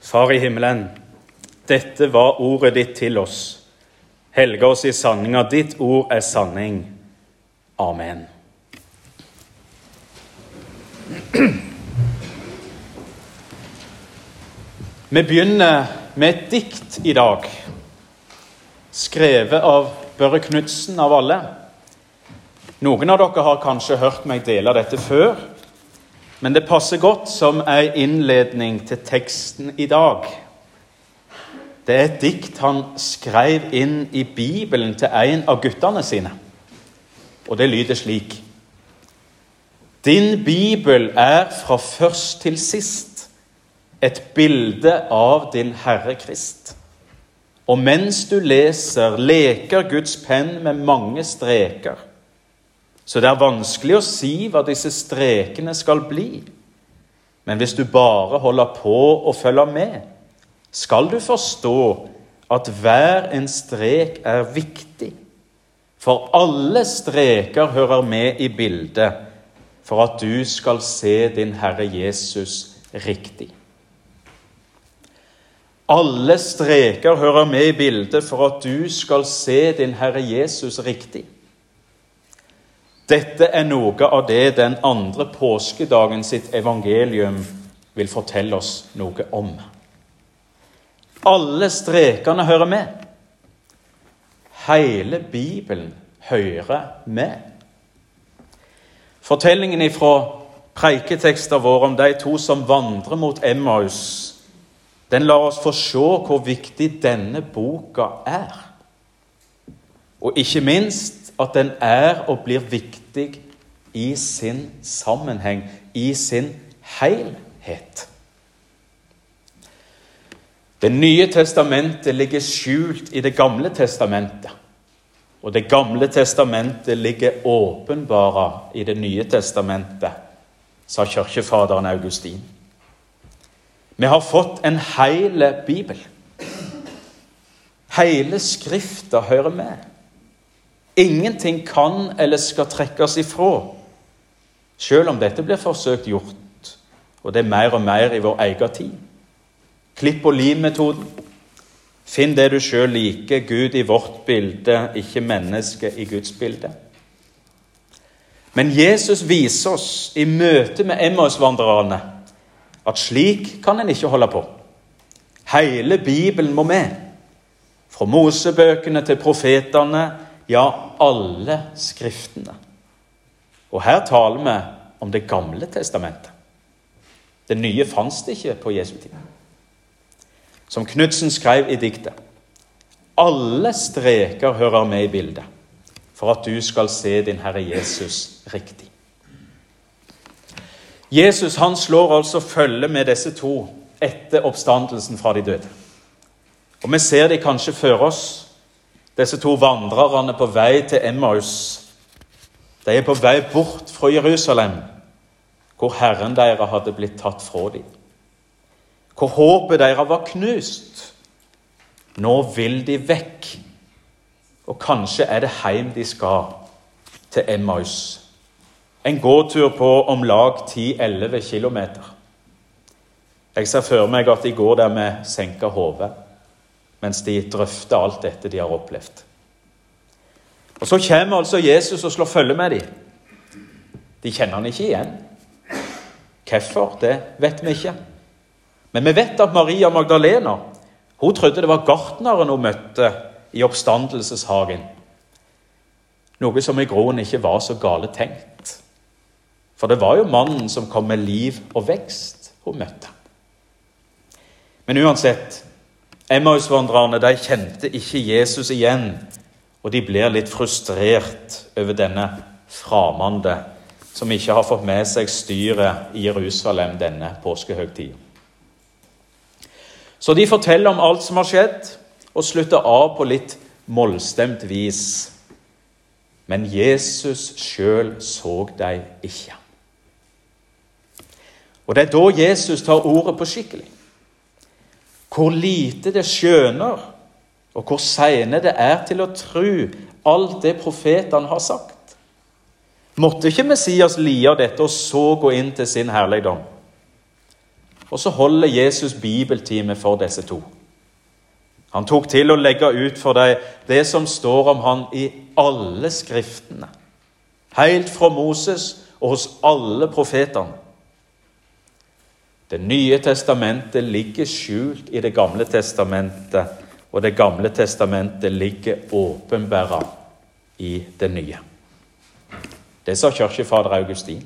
Far i himmelen, dette var ordet ditt til oss. Helge oss i sanninga. Ditt ord er sanning. Amen. Vi begynner med et dikt i dag, skrevet av Børre Knutsen av alle. Noen av dere har kanskje hørt meg dele dette før, men det passer godt som ei innledning til teksten i dag. Det er et dikt han skrev inn i Bibelen til en av guttene sine. Og det lyder slik Din bibel er fra først til sist et bilde av din Herre Krist. Og mens du leser, leker Guds penn med mange streker. Så det er vanskelig å si hva disse strekene skal bli. Men hvis du bare holder på og følger med, skal du forstå at hver en strek er viktig. For alle streker hører med i bildet for at du skal se din Herre Jesus riktig. Alle streker hører med i bildet for at du skal se din Herre Jesus riktig. Dette er noe av det den andre påskedagen sitt evangelium vil fortelle oss noe om. Alle strekene hører med. Hele Bibelen hører med. Fortellingen ifra preiketekster våre om de to som vandrer mot Emmaus, den lar oss få se hvor viktig denne boka er. Og ikke minst at den er og blir viktig i sin sammenheng, i sin helhet. Det nye testamentet ligger skjult i Det gamle testamentet. Og Det gamle testamentet ligger åpenbara i Det nye testamentet, sa kirkefaderen Augustin. Vi har fått en hel bibel. Hele Skrifta hører med. Ingenting kan eller skal trekkes ifra, selv om dette blir forsøkt gjort, og det er mer og mer i vår egen tid. Klipp og lim-metoden. Finn det du sjøl liker, Gud i vårt bilde, ikke mennesket i Guds bilde. Men Jesus viser oss i møte med Emmaus-vandrerne at slik kan en ikke holde på. Hele Bibelen må med. Fra Mosebøkene til profetene, ja, alle skriftene. Og her taler vi om Det gamle testamentet. Det nye fantes ikke på Jesu tid. Som Knutsen skrev i diktet. Alle streker hører med i bildet for at du skal se din Herre Jesus riktig. Jesus han slår altså følge med disse to etter oppstandelsen fra de døde. Og Vi ser de kanskje før oss, disse to vandrerne på vei til Emmaus. De er på vei bort fra Jerusalem, hvor Herren deres hadde blitt tatt fra dem. Hvor håpet deres var knust. Nå vil de vekk, og kanskje er det hjem de skal, til Emmaus. En gåtur på om lag 10-11 km. Jeg ser for meg at de går der med senka hode mens de drøfter alt dette de har opplevd. Og Så kommer altså Jesus og slår følge med dem. De kjenner han ikke igjen. Hvorfor, det vet vi ikke. Men vi vet at Maria Magdalena hun trodde det var gartneren hun møtte i oppstandelseshagen. Noe som i grunnen ikke var så gale tenkt. For det var jo mannen som kom med liv og vekst hun møtte. Men uansett, Emmausvandrerne de kjente ikke Jesus igjen, og de blir litt frustrert over denne framande som ikke har fått med seg styret i Jerusalem denne påskehøgtida. Så de forteller om alt som har skjedd, og slutter av på litt mollstemt vis. Men Jesus sjøl så dem ikke. Og Det er da Jesus tar ordet på skikkelig. Hvor lite det skjønner, og hvor seine det er til å tro alt det profetene har sagt. Måtte ikke Messias lide av dette og så gå inn til sin herligdom? Og så holder Jesus bibeltime for disse to. Han tok til å legge ut for dem det som står om han i alle skriftene, helt fra Moses og hos alle profetene. Det nye testamentet ligger skjult i Det gamle testamentet, og Det gamle testamentet ligger åpenbæra i det nye. Det sa kirkefader Augustin.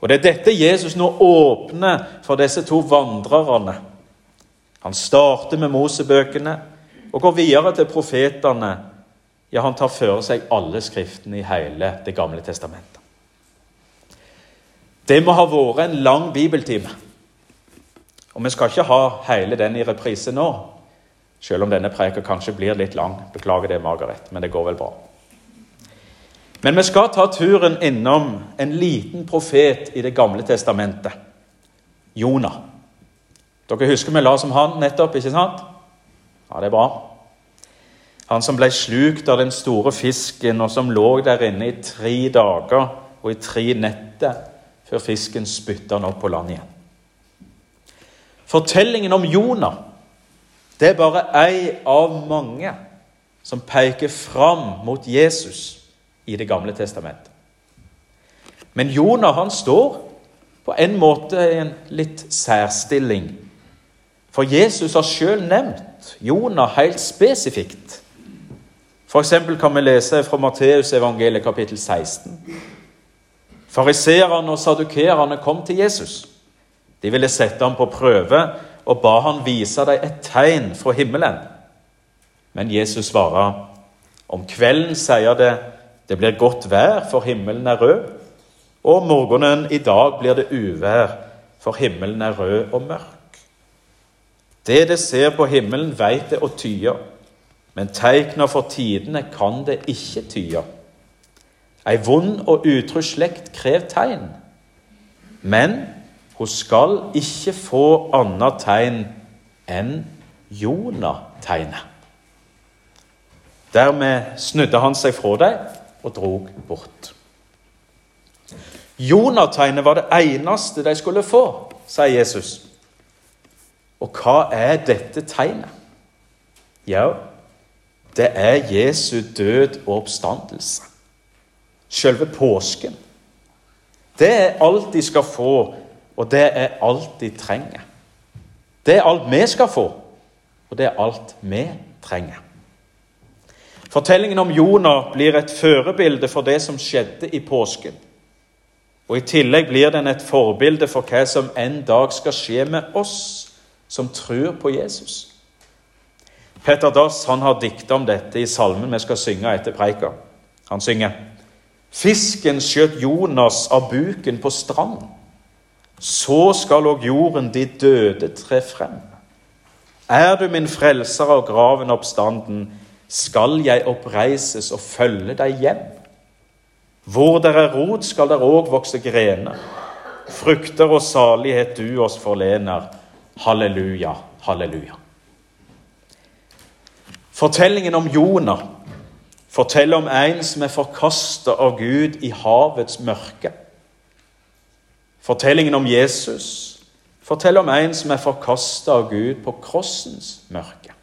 Og Det er dette Jesus nå åpner for disse to vandrerne. Han starter med Mosebøkene og går videre til profetene. Ja, han tar for seg alle skriftene i hele Det gamle testamentet. Det må ha vært en lang bibeltime. Og vi skal ikke ha hele den i reprise nå, selv om denne preka kanskje blir litt lang. Beklager det, Margaret, men det går vel bra. Men vi skal ta turen innom en liten profet i Det gamle testamentet. Jonah. Dere husker vi la som han nettopp, ikke sant? Ja, det er bra. Han som ble slukt av den store fisken, og som lå der inne i tre dager og i tre netter før fisken spytta han opp på land igjen. Fortellingen om Jonah det er bare ei av mange som peker fram mot Jesus i Det gamle testamentet. Men Jonah han står på en måte i en litt særstilling. For Jesus har sjøl nevnt Jonah helt spesifikt. F.eks. kan vi lese fra Matteus evangeliet kapittel 16. Fariseerne og sadukerene kom til Jesus. De ville sette ham på prøve og ba han vise dem et tegn fra himmelen. Men Jesus svarer, om kvelden sier det det blir godt vær, for himmelen er rød. Og om morgenen i dag blir det uvær, for himmelen er rød og mørk. Det det ser på himmelen, veit det og tye, men teikna for tidene kan det ikke tye. Ei vond og utro slekt krev tegn, men hun skal ikke få annet tegn enn Jonah-tegnet. Dermed snudde han seg fra dem og drog bort. Jonah-tegnet var det eneste de skulle få, sier Jesus. Og hva er dette tegnet? Ja, det er Jesu død og oppstandelse. Selve påsken. Det er alt de skal få, og det er alt de trenger. Det er alt vi skal få, og det er alt vi trenger. Fortellingen om Jonah blir et førebilde for det som skjedde i påsken. Og I tillegg blir den et forbilde for hva som en dag skal skje med oss som tror på Jesus. Petter Dass han har dikta om dette i salmen vi skal synge etter preika. Han synger Fisken skjøt Jonas av buken på strand. Så skal òg jorden de døde tre frem. Er du min frelser av graven oppstanden, skal jeg oppreises og følge deg hjem. Hvor der er rot, skal der òg vokse grener. Frukter og salighet du oss forlener. Halleluja, halleluja. Fortellingen om Jonah forteller om en som er forkasta av Gud i havets mørke. Fortellingen om Jesus forteller om en som er forkasta av Gud på krossens mørke.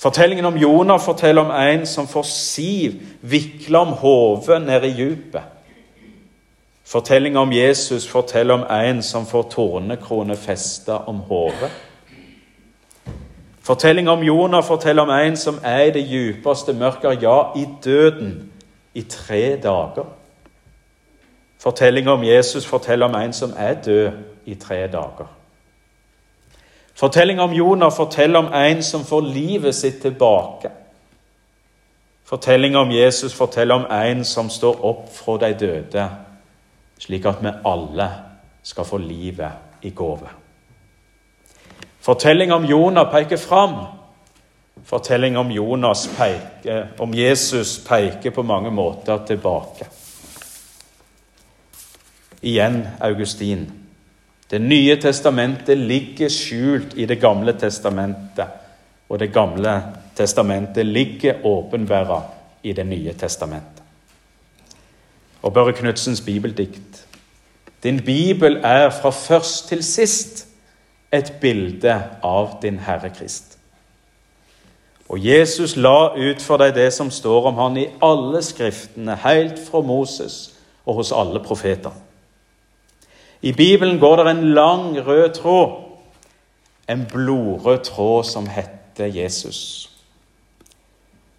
Fortellingen om Jonah forteller om en som får siv vikla om hodet ned i djupet. Fortellingen om Jesus forteller om en som får tornekrone festa om hodet. Fortellingen om Jonah forteller om en som er i det djupeste mørket, ja, i døden, i tre dager. Fortellinga om Jesus forteller om en som er død i tre dager. Fortellinga om Jonah forteller om en som får livet sitt tilbake. Fortellinga om Jesus forteller om en som står opp fra de døde, slik at vi alle skal få livet i gave. Fortellinga om Jonah peker fram. Fortellinga om, Jonas peker, om Jesus peker på mange måter tilbake. Igjen Augustin. Det nye testamentet ligger skjult i Det gamle testamentet, og Det gamle testamentet ligger åpenbæra i Det nye testamentet. Og Børre Knudsens bibeldikt. Din bibel er fra først til sist et bilde av din Herre Krist. Og Jesus la ut for deg det som står om han i alle skriftene, helt fra Moses og hos alle profeter. I Bibelen går det en lang, rød tråd, en blodrød tråd som heter Jesus.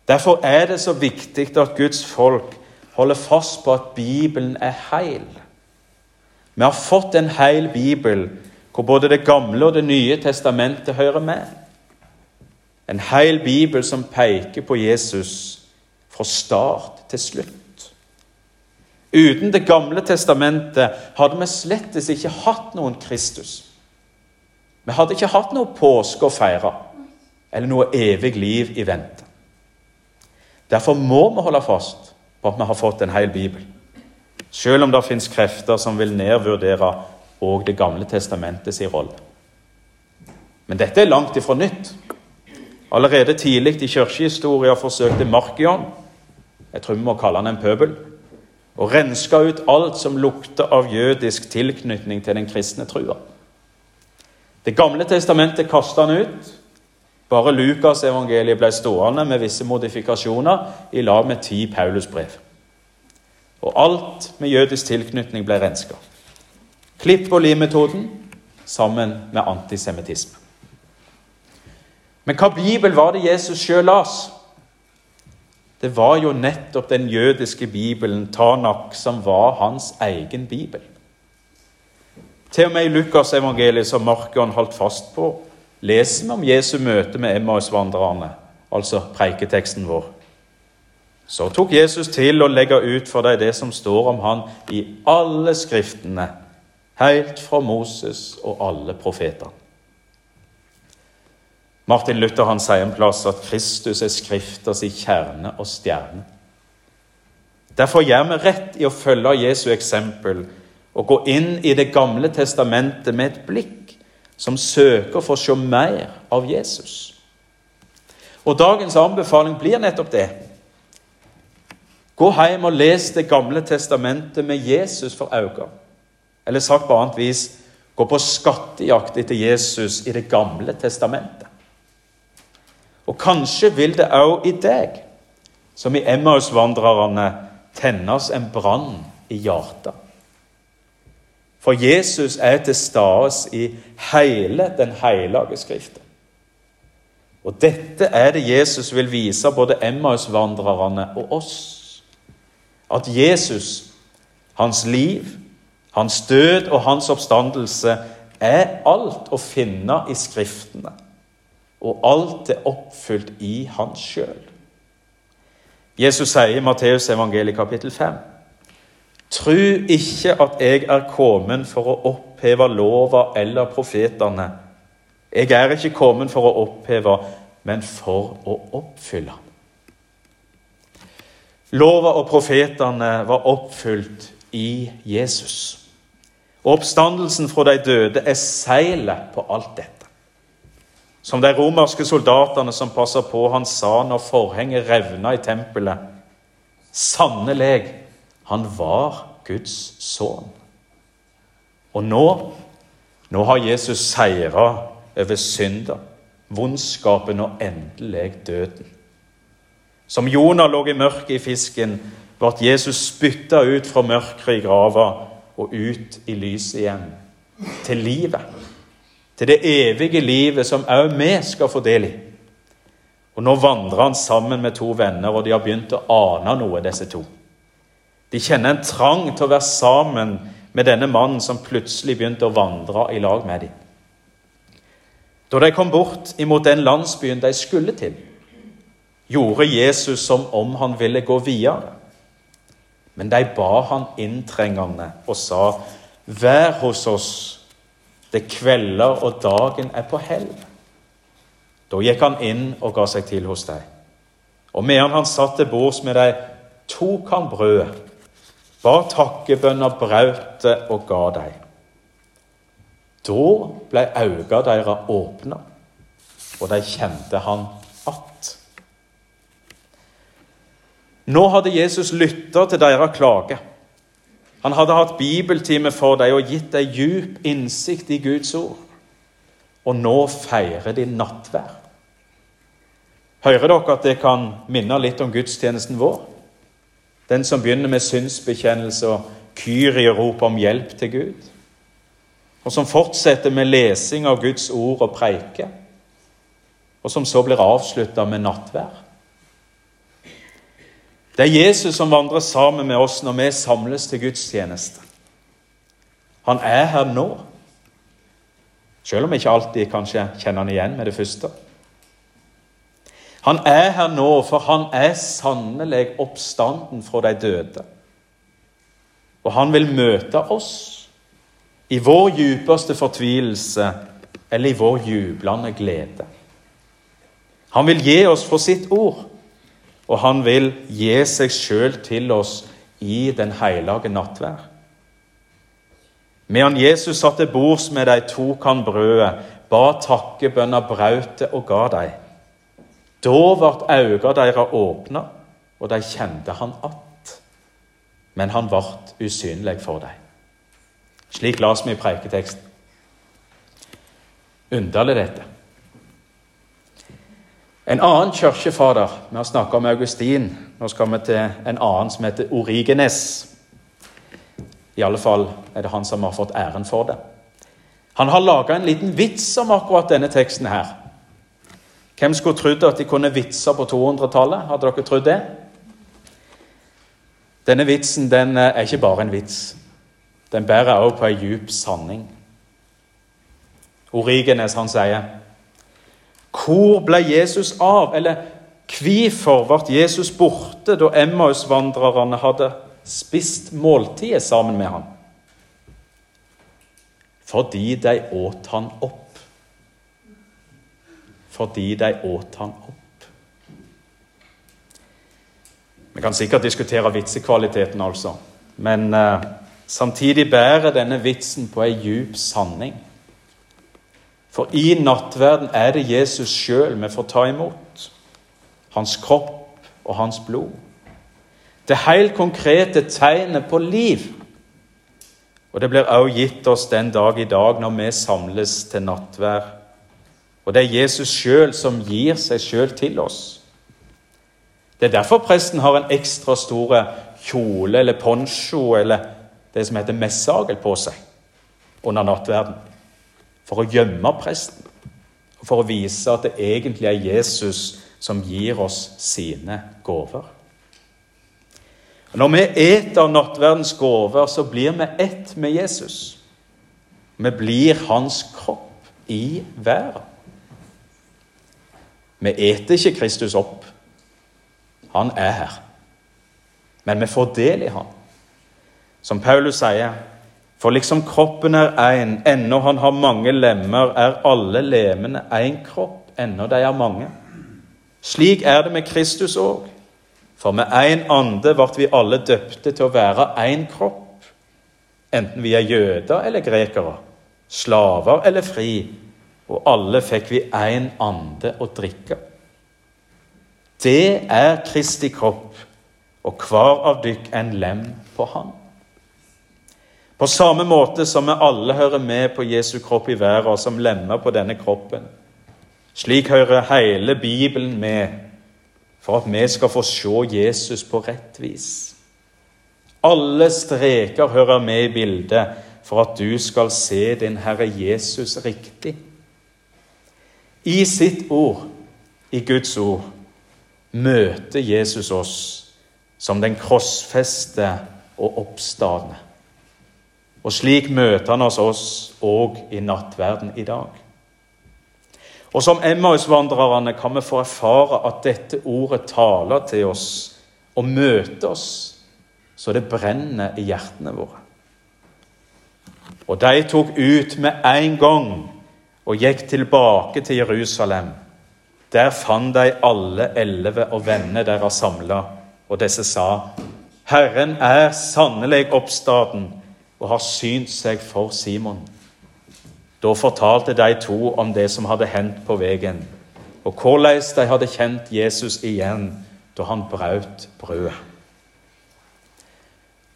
Derfor er det så viktig at Guds folk holder fast på at Bibelen er heil. Vi har fått en heil bibel hvor både Det gamle og Det nye testamentet hører med. En hel bibel som peker på Jesus fra start til slutt. Uten Det gamle testamentet hadde vi slettes ikke hatt noen Kristus. Vi hadde ikke hatt noe påske å feire eller noe evig liv i vente. Derfor må vi holde fast på at vi har fått en hel bibel. Selv om det fins krefter som vil nedvurdere òg Det gamle testamentets rolle. Men dette er langt ifra nytt. Allerede tidlig i kirkehistoria forsøkte Markion jeg tror vi må kalle han en pøbel å renske ut alt som lukter av jødisk tilknytning til den kristne trua. Det gamle testamentet kasta han ut. Bare Lukasevangeliet ble stående med visse modifikasjoner i lag med ti Paulusbrev. Og alt med jødisk tilknytning ble renska. Klipp og lim-metoden sammen med antisemittisme. Men hva bibel var det Jesus sjøl las? Det var jo nettopp den jødiske bibelen, Tanak, som var hans egen bibel. Til og med i Lukasevangeliet, som Markion holdt fast på, leser vi om Jesu møte med Emmaus-vandrerne, altså preiketeksten vår. Så tok Jesus til å legge ut for deg det som står om han i alle skriftene, helt fra Moses og alle profetene. Martin Luther han sier en plass at Kristus er Skrifters kjerne og stjerne. Derfor gjør vi rett i å følge Jesu eksempel og gå inn i Det gamle testamentet med et blikk som søker for å se mer av Jesus. Og dagens anbefaling blir nettopp det. Gå hjem og les Det gamle testamentet med Jesus for øynene. Eller sagt på annet vis gå på skattejakt etter Jesus i Det gamle testamentet. Og kanskje vil det òg i deg, som i Emmaus-vandrerne, tennes en brann i hjertet. For Jesus er til stede i hele Den hellige Skriften. Og dette er det Jesus vil vise både Emmaus-vandrerne og oss. At Jesus, hans liv, hans død og hans oppstandelse er alt å finne i Skriftene. Og alt er oppfylt i hans sjøl. Jesus sier i Matteus evangeliet kapittel 5 Tru ikke at jeg er kommet for å oppheve lova eller profetene. Jeg er ikke kommet for å oppheve, men for å oppfylle. Lova og profetene var oppfylt i Jesus. Oppstandelsen fra de døde er seilet på alt dette. Som de romerske soldatene som passa på han sa når forhenget revna i tempelet. Sannelig han var Guds sønn. Og nå, nå har Jesus seira over synder, vondskapen og endelig døden. Som Jonah lå i mørket i fisken, ble Jesus spytta ut fra mørket i grava og ut i lyset igjen. Til livet. Til det evige livet som òg vi skal få del i. Og Nå vandrer han sammen med to venner, og de har begynt å ane noe, disse to. De kjenner en trang til å være sammen med denne mannen som plutselig begynte å vandre i lag med dem. Da de kom bort imot den landsbyen de skulle til, gjorde Jesus som om han ville gå videre. Men de ba han inntrengende og sa, 'Vær hos oss, det kvelder og dagen er på hell.' Da gikk han inn og ga seg til hos dem. Og medan han satt til bords med dem, tok han brødet bar takkebønner braute og ga dem. Da ble øynene deres åpna, og de kjente han att. Nå hadde Jesus lytta til deres klage. Han hadde hatt bibeltime for dem og gitt dem djup innsikt i Guds ord. Og nå feirer de nattvær. Hører dere at det kan minne litt om gudstjenesten vår? Den som begynner med synsbekjennelse og kyrierop om hjelp til Gud. Og som fortsetter med lesing av Guds ord og preike. Og som så blir avslutta med nattvær. Det er Jesus som vandrer sammen med oss når vi samles til gudstjeneste. Han er her nå, selv om vi ikke alltid kanskje kjenner han igjen med det første. Han er her nå, for han er sannelig oppstanden fra de døde. Og han vil møte oss i vår djupeste fortvilelse eller i vår jublende glede. Han vil gi oss for sitt ord og han vil gi seg sjøl til oss i den hellige nattvær. Medan Jesus satt til bords med de tok han brødet, ba takkebønner, braut og ga dem. Da ble øynene deres åpna, og de kjente han att. Men han ble usynlig for dem. Slik las vi i preiketeksten. Underlig, dette. En annen kirkefader Vi har snakka om Augustin. Nå skal vi til en annen som heter Origenes. I alle fall er det han som har fått æren for det. Han har laga en liten vits om akkurat denne teksten her. Hvem skulle trodd at de kunne vitser på 200-tallet? Hadde dere trodd det? Denne vitsen den er ikke bare en vits. Den bærer også på ei djup sanning. Origenes han sier hvor ble Jesus av? Eller hvorfor ble Jesus borte da Emmaus-vandrerne hadde spist måltidet sammen med ham? Fordi de åt han opp. Fordi de åt han opp. Vi kan sikkert diskutere vitsekvaliteten, altså. Men eh, samtidig bærer denne vitsen på ei djup sanning. For i nattverden er det Jesus sjøl vi får ta imot. Hans kropp og hans blod. Det helt konkrete tegnet på liv. Og det blir også gitt oss den dag i dag når vi samles til nattvær. Og det er Jesus sjøl som gir seg sjøl til oss. Det er derfor presten har en ekstra store kjole eller poncho eller det som heter messagel på seg under nattverden for å gjemme presten, og for å vise at det egentlig er Jesus som gir oss sine gaver. Når vi eter nattverdens gaver, så blir vi ett med Jesus. Vi blir hans kropp i verden. Vi eter ikke Kristus opp. Han er her. Men vi får del i han. Som Paulus sier for liksom kroppen er én, ennå han har mange lemmer, er alle lemmene én kropp, ennå de er mange. Slik er det med Kristus òg. For med én ande ble vi alle døpte til å være én kropp, enten vi er jøder eller grekere, slaver eller fri, og alle fikk vi én ande å drikke. Det er Kristi kropp, og hver av dykk en lem på Han. På samme måte som vi alle hører med på Jesu kropp i verden som lemmer på denne kroppen. Slik hører hele Bibelen med for at vi skal få se Jesus på rett vis. Alle streker hører med i bildet for at du skal se din Herre Jesus riktig. I sitt ord, i Guds ord, møter Jesus oss som den krossfeste og oppstadende. Og slik møter han oss òg i nattverden i dag. Og som Emmaus-vandrerne kan vi få erfare at dette ordet taler til oss og møter oss så det brenner i hjertene våre. Og de tok ut med en gang og gikk tilbake til Jerusalem. Der fant de alle elleve og vennene deres samla, og disse sa:" Herren er sannelig oppstaden og har synt seg for Simon. Da fortalte de to om det som hadde hendt på veien, og hvordan de hadde kjent Jesus igjen da han brøt brødet.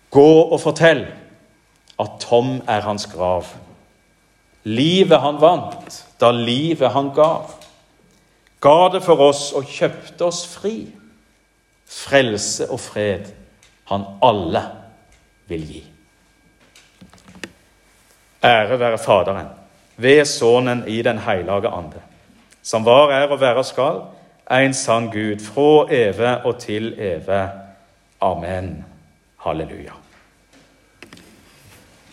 Gå og fortell at tom er hans grav. Livet han vant da livet han gav. Ga det for oss og kjøpte oss fri. Frelse og fred han alle vil gi. Ære være Faderen, ved Sønnen i Den hellige ande, som var, er og være skal, en sann Gud, fra evig og til evig. Amen. Halleluja.